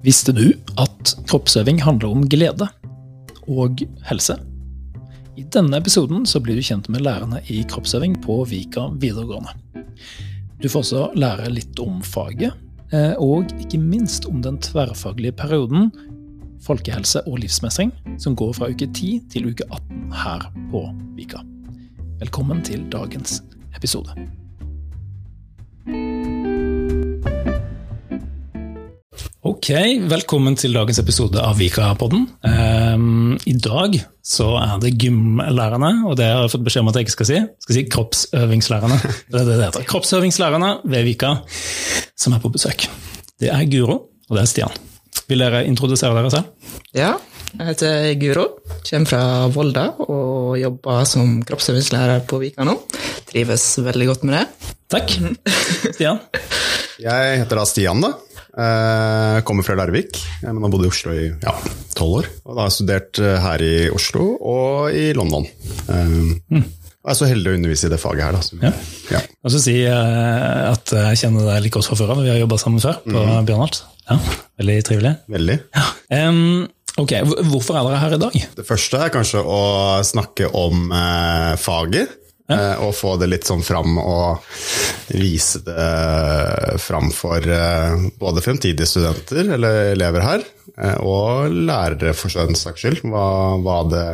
Visste du at kroppsøving handler om glede og helse? I denne episoden blir du kjent med lærerne i kroppsøving på Vika videregående. Du får også lære litt om faget, eh, og ikke minst om den tverrfaglige perioden folkehelse og livsmestring, som går fra uke 10 til uke 18 her på Vika. Velkommen til dagens episode. Ok, velkommen til dagens episode av Vika-podden. Um, I dag så er det gymlærerne, og det har jeg fått beskjed om at jeg ikke skal si. Skal si kroppsøvingslærerne. Det er det det heter. Kroppsøvingslærerne ved Vika som er på besøk. Det er Guro, og det er Stian. Vil dere introdusere dere selv? Ja, jeg heter Guro. Kommer fra Volda og jobber som kroppsøvingslærer på Vika nå. Trives veldig godt med det. Takk. Stian? Jeg heter da Stian, da. Jeg kommer fra Larvik, men har bodd i Oslo i ja, tolv år. Og da har jeg studert her i Oslo og i London. Mm. Jeg er så heldig å undervise i det faget her. Da. Så, ja. Ja. Jeg skal si at jeg kjenner deg like godt fra før av. Vi har jobba sammen før på mm. Bjørnholt. Ja, veldig trivelig. Veldig. Ja. Um, ok, Hvorfor er dere her i dag? Det første er kanskje å snakke om eh, faget. Ja. Og få det litt sånn fram og vise det fram for både fremtidige studenter eller elever her, og lærere for den saks skyld, hva, hva, det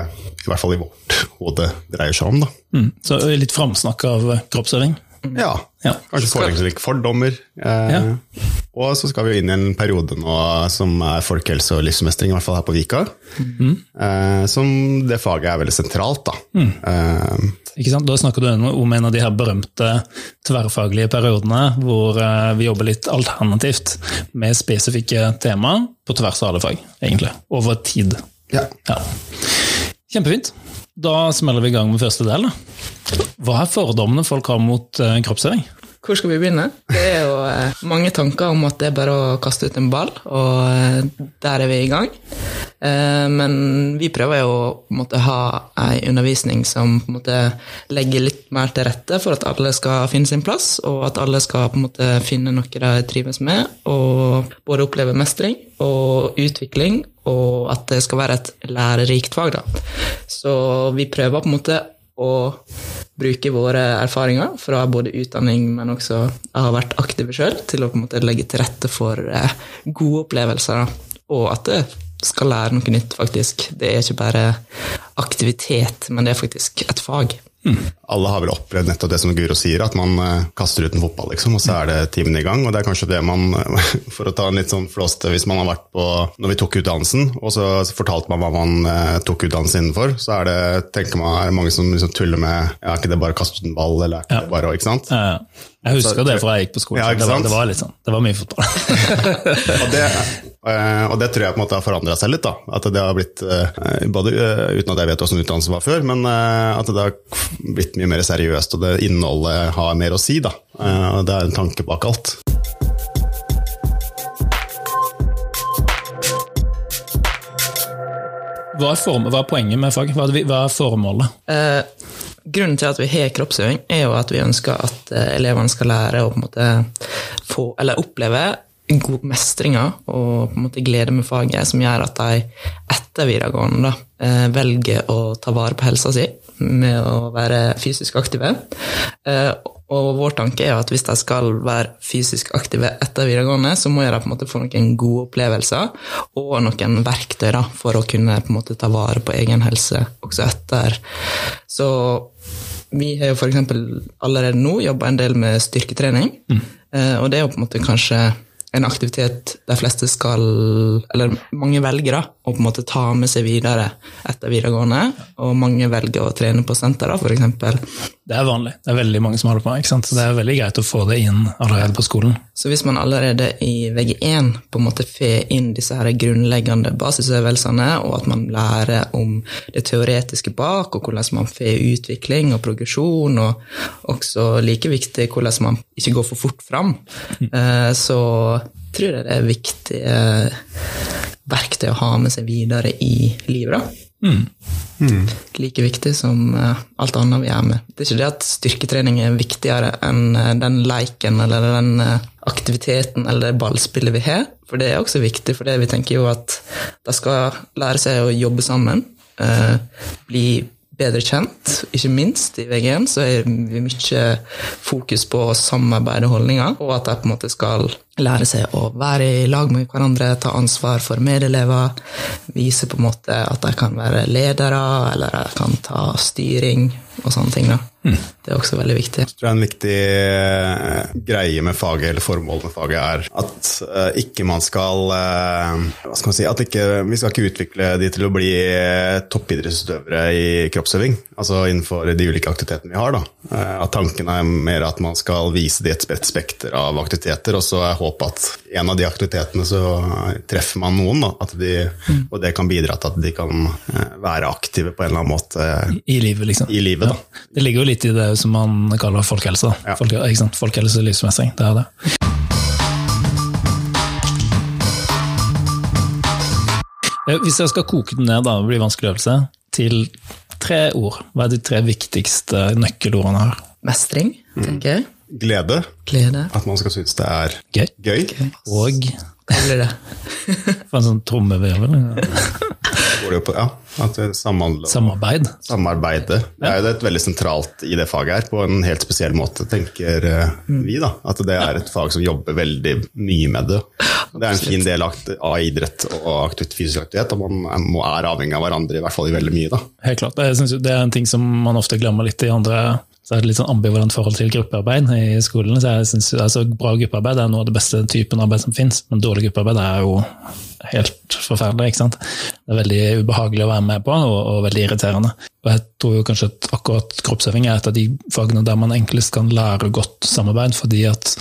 i hvert fall i vårt hode dreier seg om. Da. Mm, så litt framsnakk av kroppsøving? Ja. ja. Kanskje forenkle fordommer. Eh, ja. Og så skal vi inn i en periode nå som er folkehelse og livsmestring, i hvert fall her på Vika. Mm. Eh, som det faget er veldig sentralt, da. Mm. Eh, ikke sant? Da snakker du om en av de her berømte tverrfaglige periodene hvor vi jobber litt alternativt med spesifikke temaer på tvers av alle fag, egentlig. Over tid. Ja. ja. Kjempefint. Da smeller vi i gang med første del. Da. Hva er fordommene folk har mot uh, kroppsøving? Hvor skal vi begynne? Det er jo eh, mange tanker om at det er bare å kaste ut en ball, og eh, der er vi i gang. Eh, men vi prøver jo å ha ei undervisning som på en måte, legger litt mer til rette for at alle skal finne sin plass, og at alle skal på en måte, finne noe de trives med, og både oppleve mestring og utvikling, og at det skal være et lærerikt fag. Da. Så vi prøver på en måte å bruke våre erfaringer fra både utdanning, men også jeg har vært aktive sjøl, til å på en måte legge til rette for eh, gode opplevelser. Og at det skal lære noe nytt, faktisk. Det er ikke bare aktivitet, men det er faktisk et fag. Mm. Alle har vel opplevd nettopp det som Guro sier, at man uh, kaster ut en fotball, liksom, og så er det timen i gang. Og det er kanskje det man, for å ta en litt sånn flåste, hvis man har vært på Når vi tok utdannelsen, og så fortalte man hva man uh, tok utdannelse innenfor, så er det, tenker man, er det mange som liksom tuller med ja, Er ikke det bare å kaste ut en ball, eller er ikke ja. det bare å ikke sant? Ja, ja. Jeg husker så, det fra jeg gikk på skolen. Ja, det, var, det, var, litt sånn, det var mye fotball. og, det, uh, og, det, tror jeg på en måte har forandra seg litt. da, at det har blitt, både Uten at jeg vet hvordan utdannelsen var før, men at det har blitt mye mer seriøst, og det innholdet har mer å si. da. og det er en tanke bak alt. Hva er, form, hva er poenget med fag? Hva er, hva er formålet? Eh, grunnen til at vi har kroppsøving, er jo at vi ønsker at eh, elevene skal lære å på en måte få, eller oppleve god mestringer og på en måte glede med faget, som gjør at de etter videregående da, eh, velger å ta vare på helsa si med å være fysisk aktive. Eh, og vår tanke er at hvis de skal være fysisk aktive etter videregående, så må de på en måte få noen gode opplevelser og noen verktøy da, for å kunne på en måte ta vare på egen helse også etter. Så vi har jo f.eks. allerede nå jobba en del med styrketrening, mm. Eh, og det er jo på en måte kanskje en aktivitet de fleste skal, eller mange velger da, å på en måte ta med seg videre etter videregående. Og mange velger å trene på senter, da, f.eks. Det er vanlig. Det er veldig mange som holder på. ikke sant? Så det er veldig greit å få det inn allerede på skolen. Så hvis man allerede i VG1 på en måte får inn disse her grunnleggende basisøvelsene, og at man lærer om det teoretiske bak, og hvordan man får utvikling og progresjon, og også like viktig hvordan man ikke går for fort fram, mm. så tror jeg det er viktige verktøy å ha med seg videre i livet. da. Like viktig som eh, alt annet vi gjør med. Det er ikke det at styrketrening er viktigere enn eh, den leiken eller den eh, aktiviteten eller det ballspillet vi har, for det er også viktig, for det vi tenker jo at de skal lære seg å jobbe sammen, eh, bli bedre kjent, ikke minst i VG1 så er vi mye fokus på samarbeid og holdninger, og at de på en måte skal lære seg å være i lag med hverandre, ta ansvar for medelever, vise på en måte at de kan være ledere, eller de kan ta styring og sånne ting. da. Det er også veldig viktig. Jeg tror en viktig eh, greie med faget, eller formålet med faget, er at eh, ikke man skal eh, Hva skal man si at ikke, Vi skal ikke utvikle de til å bli toppidrettsutøvere i kroppsøving. Altså innenfor de ulike aktivitetene vi har. da. Eh, at tanken er mer at man skal vise de et spredt spekter av aktiviteter, og så er håpet at en av de aktivitetene så treffer man noen. da, at de, Og det kan bidra til at de kan eh, være aktive på en eller annen måte I livet, liksom. i livet. da. Det ligger jo litt i det som man kaller folkehelse. da. Ja. Folke, ikke sant? Folkehelse og livsmestring. Det er det. Eh, Hvis jeg skal koke den ned, da, det blir vanskelig øvelse, til tre ord, hva er de tre viktigste nøkkelordene her? Mestring, tenker jeg. Glede. Glede. At man skal synes det er Gøy. gøy. Og Hva blir det? for en sånn trommevirvel. Ja, at det Samarbeid. Samarbeide. Det er jo et veldig sentralt i det faget her, på en helt spesiell måte, tenker eh, vi. da. At det er et fag som jobber veldig mye med det. Det er en fin del av idrett og aktivt fysisk aktivitet, og man må er avhengig av hverandre, i hvert fall i veldig mye. da. Helt klart. Jeg synes det er en ting som man ofte glemmer litt i andre så er det litt sånn ambivalent forhold til gruppearbeid i skolen. så jeg synes, altså Bra gruppearbeid er noe av det beste typen arbeid som finnes, men dårlig gruppearbeid er jo helt forferdelig. ikke sant? Det er veldig ubehagelig å være med på, og, og veldig irriterende. Og jeg tror jo kanskje at akkurat kroppsøving er et av de fagene der man enklest kan lære godt samarbeid, fordi at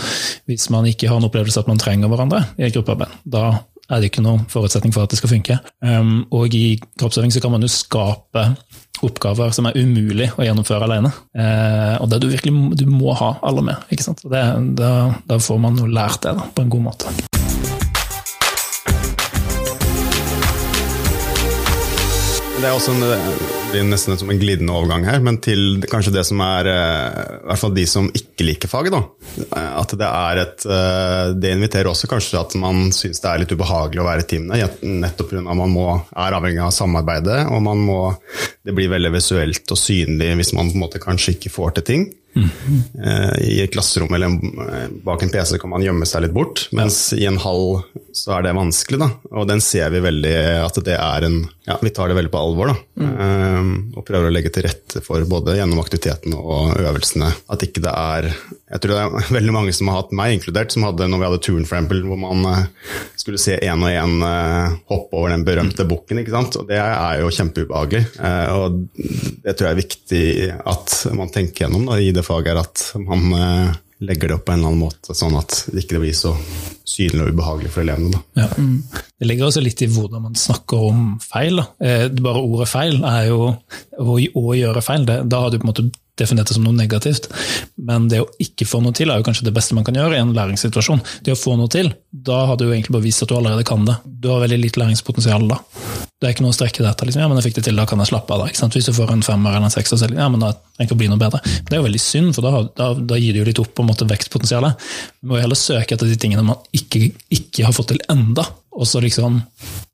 hvis man ikke har en opplevelse at man trenger hverandre i et gruppearbeid, da er det ikke noen forutsetning for at det skal funke. Um, og i kroppsøving så kan man jo skape oppgaver som er umulig å gjennomføre alene. Uh, og det du virkelig du må ha alle med. ikke sant? Det, da, da får man jo lært det da, på en god måte. Det er også en, det er nesten som en glidende overgang her, men til kanskje det som er eh, I hvert fall de som ikke liker faget. da. Eh, At det er et eh, Det inviterer også kanskje til at man syns det er litt ubehagelig å være i teamene. Nettopp pga. at man må, er avhengig av samarbeidet, og man må, det blir veldig visuelt og synlig hvis man på en måte kanskje ikke får til ting. Eh, I et klasserom eller bak en PC kan man gjemme seg litt bort, mens i en hall så er det vanskelig. da, Og den ser vi veldig at det er en Ja, vi tar det veldig på alvor, da. Eh, og prøver å legge til rette for både gjennom aktivitetene og øvelsene at ikke det er Jeg tror det er veldig mange som har hatt meg inkludert, som hadde når vi hadde turen for eksempel, hvor man uh, skulle se én og én hoppe over den berømte bukken. Og det er jo kjempeubehagelig. Eh, og det tror jeg er viktig at man tenker gjennom da, i det faget, er at man eh, legger det opp på en eller annen måte, sånn at det ikke blir så synlig og ubehagelig for elevene. Da. Ja. Det ligger også litt i hvordan man snakker om feil. Da. Eh, Bare ordet feil er jo å, å gjøre feil. Det, da har du på en måte definert det som noe negativt. Men det å ikke få noe til er jo kanskje det beste man kan gjøre i en læringssituasjon. Det å få noe til, da har du jo egentlig bare vist at du allerede kan det. Du har veldig litt læringspotensial da. Det er ikke noe å strekke det etter. Liksom. Ja, men jeg fikk det til, da kan jeg slappe av. da. Hvis du får en femmer eller en sekser, så ja, men da trenger ikke å bli noe bedre. Men det er jo veldig synd, for da, da, da gir det jo litt opp på en måte vekstpotensialet. Vi må heller søke etter de tingene man ikke, ikke har fått til enda, og så liksom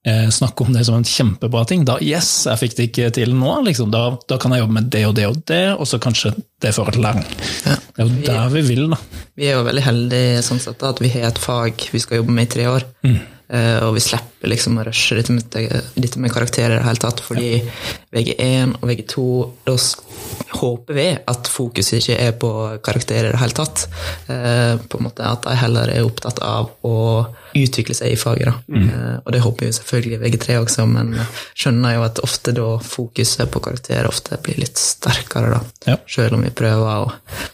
eh, snakke om det som en kjempebra ting. Da, yes, jeg fikk det ikke til nå, liksom. da, da kan jeg jobbe med det og det og det, og så kanskje det fører til læring. Ja. Det er jo der vi vil, da. Vi er jo veldig heldige sånn sett, at vi har et fag vi skal jobbe med i tre år. Eh, og vi slipper liksom å rushe dette med, dette med karakterer i det hele tatt. Fordi VG1 og VG2 Da håper vi at fokuset ikke er på karakterer i det hele tatt. Eh, på en måte At de heller er opptatt av å utvikle seg i faget. da. Eh, og det håper vi selvfølgelig i VG3 også, men skjønner jo at ofte da fokuset på karakterer ofte blir litt sterkere. da. Ja. Selv om vi prøver å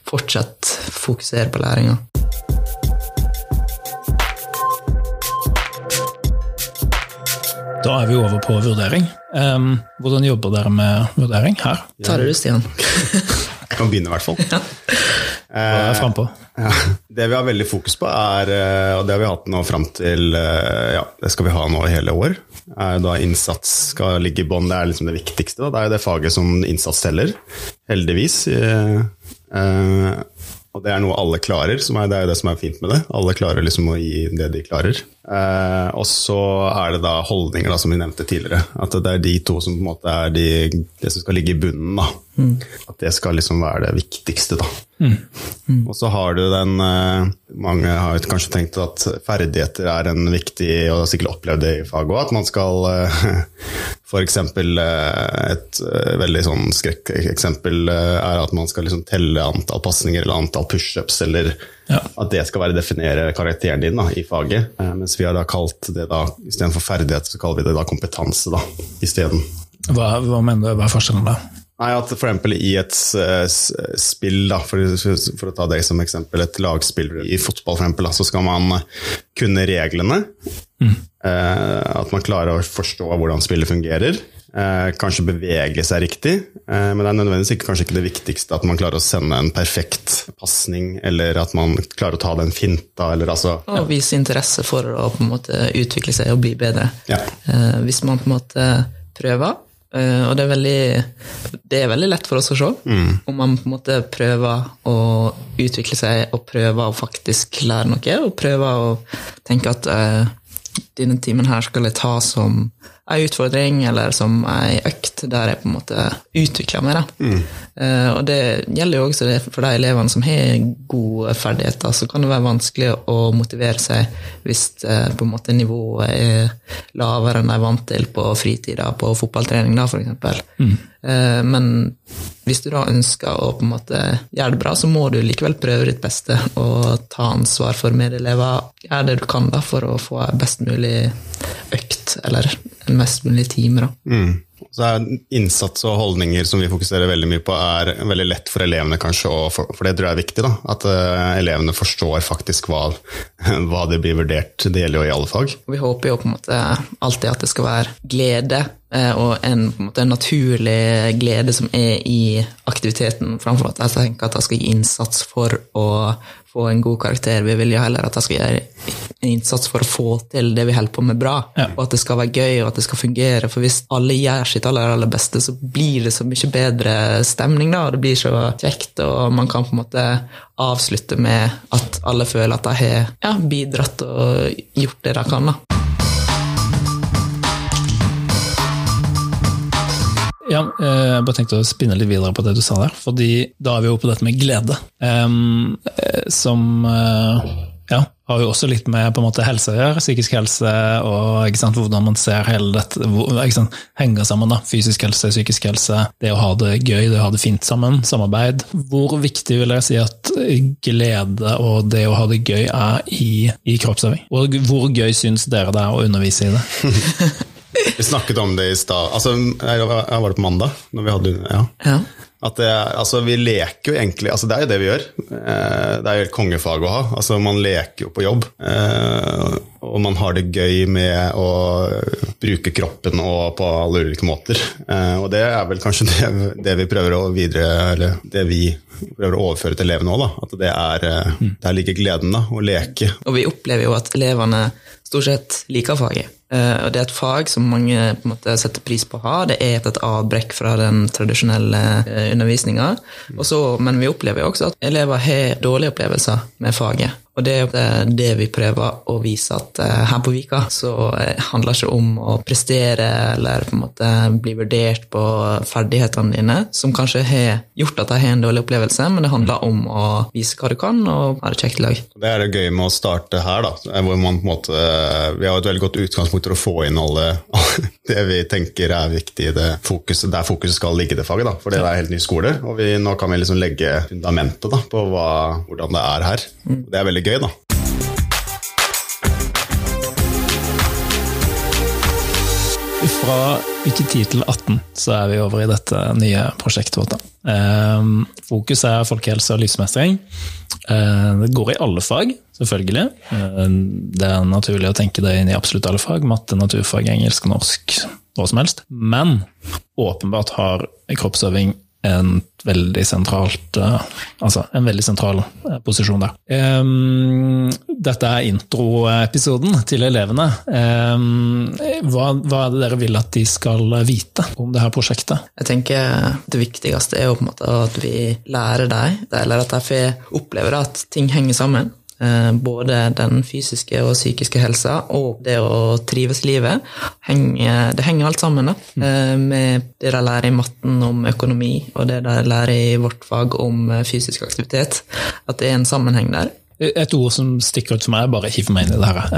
fortsatt fokusere på læringa. Da er vi over på vurdering. Um, hvordan jobber dere med vurdering her? Tar det du, Stian. Jeg kan begynne, i hvert fall. Er jeg frempå? Ja. Det vi har veldig fokus på, er, eh, og det har vi hatt nå fram til eh, Ja, det skal vi ha nå i hele år. er da Innsats skal ligge i bånn. Det er liksom det viktigste. Da. Det er jo det faget som innsats teller. Heldigvis. Og det er noe alle klarer, som er, det er jo det som er fint med det. Alle klarer liksom å gi det de klarer. Eh, og så er det da holdninger, da, som vi nevnte tidligere. At det er de to som på en måte er de, det som skal ligge i bunnen. da. Mm. At det skal liksom være det viktigste, da. Mm. Mm. Og så har du den eh, Mange har kanskje tenkt at ferdigheter er en viktig, og sikkert opplevd det i faget òg, at man skal eh, F.eks. Eh, et eh, veldig sånn skrekkeksempel eh, er at man skal liksom telle antall pasninger eller antall pushups, eller ja. at det skal være definere karakteren din da, i faget. Mens vi har da kalt det da, istedenfor ferdighet, så kaller vi det da kompetanse da, isteden. Hva, hva mener du, hva er forskjellen da? Nei, at f.eks. i et spill, da, for, for, å ta deg som eksempel, et lagspill i fotball, for eksempel, da, så skal man kunne reglene. Mm. Eh, at man klarer å forstå hvordan spillet fungerer. Eh, kanskje bevege seg riktig, eh, men det er nødvendigvis ikke, kanskje ikke det viktigste at man klarer å sende en perfekt pasning, eller at man klarer å ta den finta, eller altså ja. Og vise interesse for å på en måte utvikle seg og bli bedre. Ja. Hvis man på en måte prøver, og det er, veldig, det er veldig lett for oss å se. Mm. Om man på en måte prøver å utvikle seg og prøver å faktisk lære noe, og prøver å tenke at denne timen her skal jeg ta som ei utfordring eller som ei økt der jeg på en måte utvikler meg. Mm. Uh, og det gjelder jo også for de elevene som har gode ferdigheter. Så kan det være vanskelig å motivere seg hvis uh, på en måte nivået er lavere enn de er vant til på fritida, på fotballtrening, da, f.eks. Mm. Uh, men hvis du da ønsker å på en måte gjøre det bra, så må du likevel prøve ditt beste og ta ansvar for medelever. Gjøre det du kan da for å få best mulig økt, eller en mest mulig time. da. Mm. Så er Innsats og holdninger som vi fokuserer veldig mye på, er veldig lett for elevene, kanskje, for, for det tror jeg er viktig. da, At uh, elevene forstår faktisk hva, hva det blir vurdert. Det gjelder jo i alle fag. Vi håper jo på en måte alltid at det skal være glede og en, på en, måte, en naturlig glede som er i aktiviteten, framfor at jeg tenker at jeg skal gi innsats for å få en god karakter. Vi vil jo heller at jeg skal gjøre en innsats for å få til det vi holder på med, bra. Ja. Og at det skal være gøy og at det skal fungere. For hvis alle gjør sitt aller, aller beste, så blir det så mye bedre stemning. da, og Det blir så kjekt, og man kan på en måte avslutte med at alle føler at de har ja, bidratt og gjort det de kan. da. Ja, eh, jeg bare tenkte å spinne litt videre på det du sa der. fordi da er vi jo på dette med glede. Um, som uh, ja, har jo også litt med på en måte helse å gjøre. Psykisk helse og sant, hvordan man ser hele dette sant, henger sammen. da, Fysisk helse, psykisk helse, det å ha det gøy, det å ha det fint sammen, samarbeid. Hvor viktig vil jeg si at glede og det å ha det gøy er i, i kroppsøving? Og hvor gøy syns dere det er å undervise i det? Vi snakket om det i stad. Altså, jeg var det på mandag? Når vi hadde, ja. ja. At det, altså, vi leker jo egentlig altså, Det er jo det vi gjør. Eh, det er jo et kongefag å ha. Altså, man leker jo på jobb. Eh, og man har det gøy med å bruke kroppen og på alle ulike måter. Eh, og det er vel kanskje det, det vi prøver å videre, eller det vi prøver å overføre til elevene òg. At det er, der ligger gleden, da, å leke. Og vi opplever jo at elevene stort sett liker faget. Uh, og det er et fag som mange på en måte, setter pris på å ha. Det er et avbrekk fra den tradisjonelle uh, undervisninga. Men vi opplever jo også at elever har dårlige opplevelser med faget. Og det er det vi prøver å vise, at uh, her på Vika så handler det ikke om å prestere eller på en måte bli vurdert på ferdighetene dine, som kanskje har gjort at de har en dårlig opplevelse, men det handler om å vise hva du kan, og ha det kjekt i lag. Det er det gøy med å starte her, da, hvor man på en måte Vi har et veldig godt utgangspunkt for å få inn alle, det vi tenker er viktig, det fokuset, der fokuset skal ligge i det faget. Da, for det er helt ny skole, og vi, nå kan vi liksom legge fundamentet da, på hva, hvordan det er her. Mm. Det er veldig gøy, da. Fra uke 10 til 18 så er vi over i dette nye prosjektet vårt. Ehm, fokus er folkehelse og livsmestring. Ehm, det går i alle fag, selvfølgelig. Ehm, det er naturlig å tenke det inn i absolutt alle fag. Matte, naturfag, engelsk, norsk, hva som helst. Men åpenbart har kroppsøving en veldig sentralt eh, Altså en veldig sentral eh, posisjon der. Um, dette er introepisoden til elevene. Um, hva, hva, er det dere vil at de skal vite om det her prosjektet? Jeg tenker Det viktigste er jo på en måte at vi lærer dem, eller at de opplever at ting henger sammen. Eh, både den fysiske og psykiske helsa og det å trives i livet. Det henger alt sammen da, eh, med det de lærer i matten om økonomi, og det de lærer i vårt fag om eh, fysisk aktivitet. At det er en sammenheng der. Et ord som stikker ut for meg, bare hiv meg inn i det her.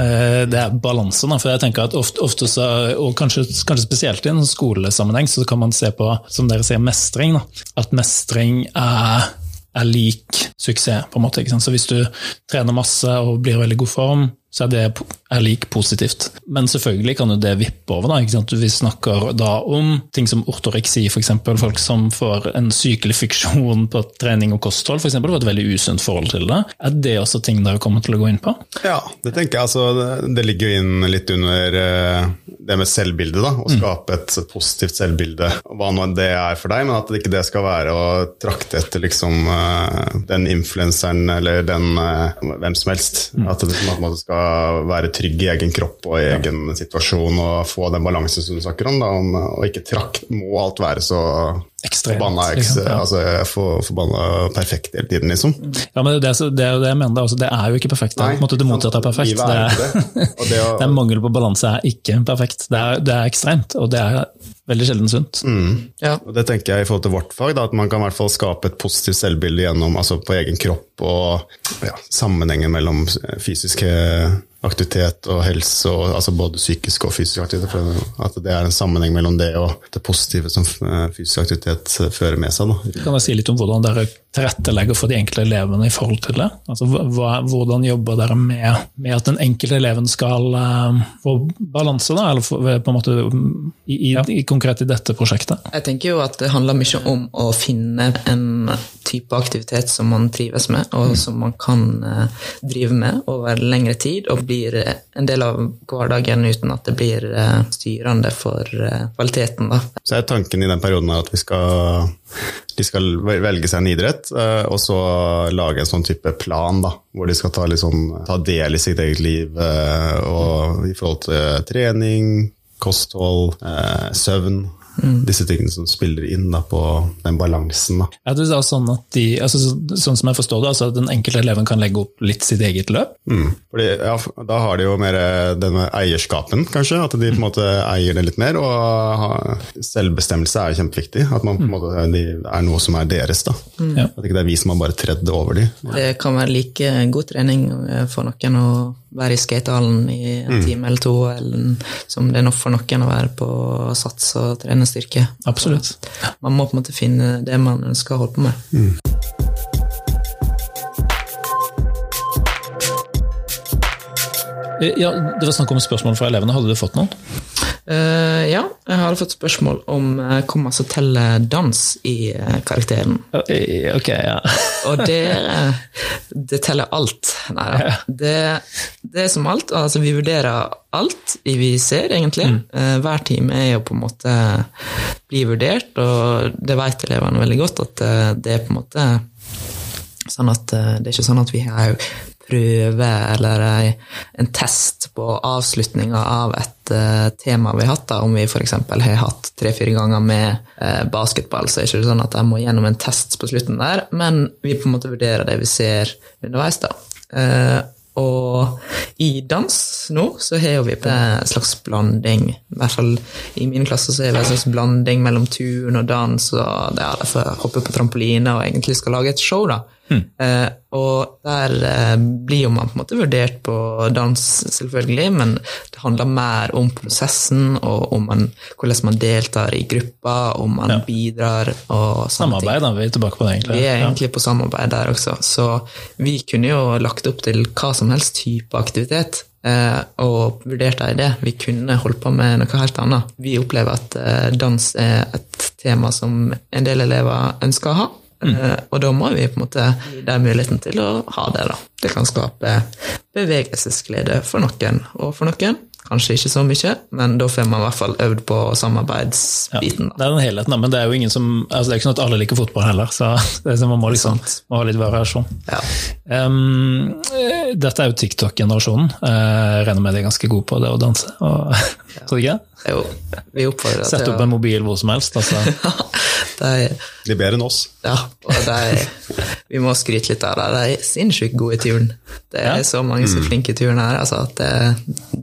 Det er balanse. For jeg tenker at ofte, ofte så, og kanskje, kanskje, spesielt i en skolesammenheng, så kan man se på, som dere sier, mestring. Da. At mestring er er lik suksess. på en måte. Så hvis du trener masse og blir i veldig god form, så er det er lik positivt. Men selvfølgelig kan jo det vippe over. da, Vi snakker da om ting som ortoreksi, f.eks. Folk som får en sykelig fiksjon på trening og kosthold, f.eks. Det var et veldig usunt forhold til det. Er det også ting dere kommer til å gå inn på? Ja, det tenker jeg. Altså, det ligger jo inn litt under eh, det med selvbildet. da, Å mm. skape et positivt selvbilde. Hva nå det er for deg, men at det ikke det skal være å trakte etter liksom eh, den influenseren eller den eh, hvem som helst. Mm. At det på en måte skal være trygg i egen kropp og i egen ja. situasjon og få den balansen som du snakker om. Da, om og ikke trakk, må alt være så Ekstremt, forbanna, liksom, ja. altså, for, forbanna perfekt hele tiden, liksom. Ja, men det, det er jo det jeg mener. Altså, det er jo ikke perfekt. Nei, det, det motsatte er perfekt. Det er, det. Det, å, det er mangel på balanse er ikke perfekt. Det er, det er ekstremt, og det er veldig sjelden sunt. Mm. Ja. Og det tenker jeg i forhold til vårt fag, da, at man kan i hvert fall skape et positivt selvbilde gjennom altså på egen kropp og ja, sammenhengen mellom fysiske aktivitet og helse, og, altså både psykisk og fysisk aktivitet. For at det er en sammenheng mellom det og det positive som eh, fysisk aktivitet fører med seg. Da. Kan jeg si litt om hvordan dere tilrettelegger for de enkelte elevene i forhold til det? Altså, hva, hvordan jobber dere med, med, at den enkelte eleven skal uh, få balanse, da, eller for, på en måte i, i, ja. i, konkret i dette prosjektet? Jeg tenker jo at det handler mye om å finne en type aktivitet som man trives med, og mm. som man kan uh, drive med over lengre tid, og blir en del av hverdagen uten at det blir uh, styrende for kvaliteten. Da. Så er tanken i den perioden at vi skal de skal velge seg en idrett, eh, og så lage en sånn type plan, da, hvor de skal ta, liksom, ta del i sitt eget liv eh, og i forhold til trening, kosthold, eh, søvn. Mm. Disse tingene som spiller inn da, på den balansen. Da. Ja, det er sånn, at de, altså, sånn som jeg forstår det, altså, at den enkelte eleven kan legge opp litt sitt eget løp? Mm. Fordi, ja, da har de jo mer denne eierskapen, kanskje. At de på en måte eier det litt mer. Og selvbestemmelse er kjempeviktig. At man, på en måte, de, det er noe som er deres. da. Mm. At ikke det er vi som har bare tredd over dem. Ja. Det kan være like god trening for noen å være i skatehallen i en mm. time eller to, eller som det er nok for noen å være på sats og trene styrke. Absolutt. Man må på en måte finne det man ønsker å holde på med. Mm. Ja, Det var snakk om spørsmål fra elevene. Hadde du fått noen? Uh, ja, jeg hadde fått spørsmål om uh, hvor masse teller dans i uh, karakteren. Ok, ja. Og det, det teller alt. Nei da. Det, det, er som alt. Altså, vi vurderer alt vi ser, egentlig. Mm. hver time er jo på en måte blir vurdert, og det vet elevene veldig godt, at det er på en måte sånn at det er ikke sånn at vi har prøve eller en test på avslutninga av et uh, tema vi har hatt. Da. Om vi f.eks. har hatt tre-fire ganger med uh, basketball, så er det ikke sånn at jeg må gjennom en test på slutten der, men vi på en måte vurderer det vi ser underveis. da. Uh, og i dans nå så har vi en slags blanding. I hvert fall i min klasse så er det en slags blanding mellom turn og dans. og det er Derfor hopper på trampoline og egentlig skal lage et show. da. Mm. Eh, og der eh, blir jo man på en måte vurdert på dans, selvfølgelig, men det handler mer om prosessen og om man, hvordan man deltar i grupper, om man ja. bidrar og sånne Samarbeid, da. Vi er tilbake på det, egentlig. Vi er egentlig ja. på samarbeid der også. Så vi kunne jo lagt opp til hva som helst type aktivitet. Eh, og vurdert det. Vi kunne holdt på med noe helt annet. Vi opplever at eh, dans er et tema som en del elever ønsker å ha. Mm. Eh, og da må vi på en måte gi dem muligheten til å ha det. da. Det kan skape bevegelsesglede for noen, og for noen kanskje ikke så mye, men da får man i hvert fall øvd på Ja, samarbeidsbiten. det er den helheten, men det er jo ingen som, altså det er ikke sånn at alle liker fotball heller, så, det er, så man må liksom må ha litt variasjon. Ja. Um, dette er jo TikTok-generasjonen. Uh, regner med de er ganske gode på det å danse. Og, Tror du ikke? Jo, vi oppfordrer Sett opp en mobil hvor som helst. Altså. de, De er bedre enn oss. Ja, og de, vi må skryte litt av det. De er sinnssykt gode i turn. Det er Ja. så mange som er flinke i turn her. Altså at det,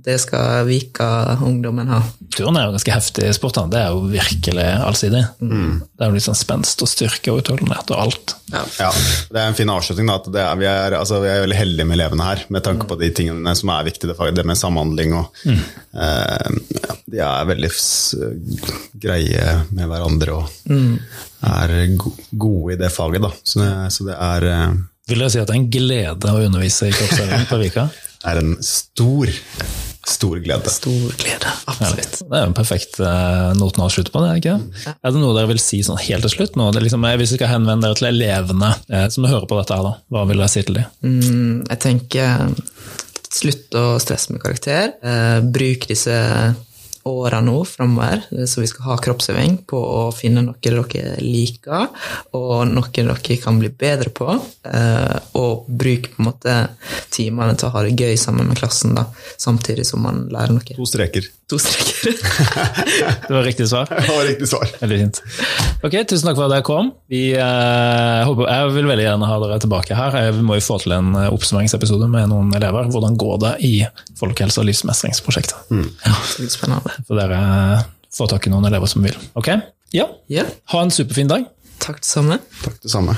det skal Vika-ungdommen ha. Turen er jo ganske heftig sport. da. Det er jo virkelig allsidig. Det er jo litt sånn spenst og styrke og utholdenhet og alt. Ja. Ja, Det er en fin avslutning. da, at det er, vi, er, altså, vi er veldig heldige med elevene her, med tanke på de tingene som er viktige. Det, med samhandling og eh, ja, De er veldig greie med hverandre og er gode i det faget. da, Så det, så det er, eh, Vil dere si at det er en glede å undervise i kroppsøving på Vika? Det er en stor, stor glede. Stor glede. Absolutt. Det er jo en perfekt uh, noten å avslutte på. det, er ikke det? Er det noe dere vil si sånn helt til slutt? Nå, det er liksom, eh, hvis dere skal henvende dere til elevene eh, som hører på dette, her da, hva vil dere si til dem? Mm, jeg tenker slutt å stresse med karakter. Eh, bruk disse åra nå framover, så vi skal ha kroppsøving, på å finne noe dere liker, og noe dere kan bli bedre på. Eh, og bruk på en måte timene til å ha det gøy sammen med klassen, da, samtidig som man lærer noe. To streker. To streker. Det var riktig svar. Det var riktig svar. Veldig fint. Ok, Tusen takk for at dere kom. Vi, eh, håper, jeg vil veldig gjerne ha dere tilbake her. Eh, Vi må jo få til en eh, oppsummeringsepisode med noen elever. Hvordan går det i folkehelse- og livsmestringsprosjektet? Ja, det blir spennende. For dere eh, får tak i noen elever som vil. Ok? Ja, Ja, ha en superfin dag. takk det samme. Takk, det samme.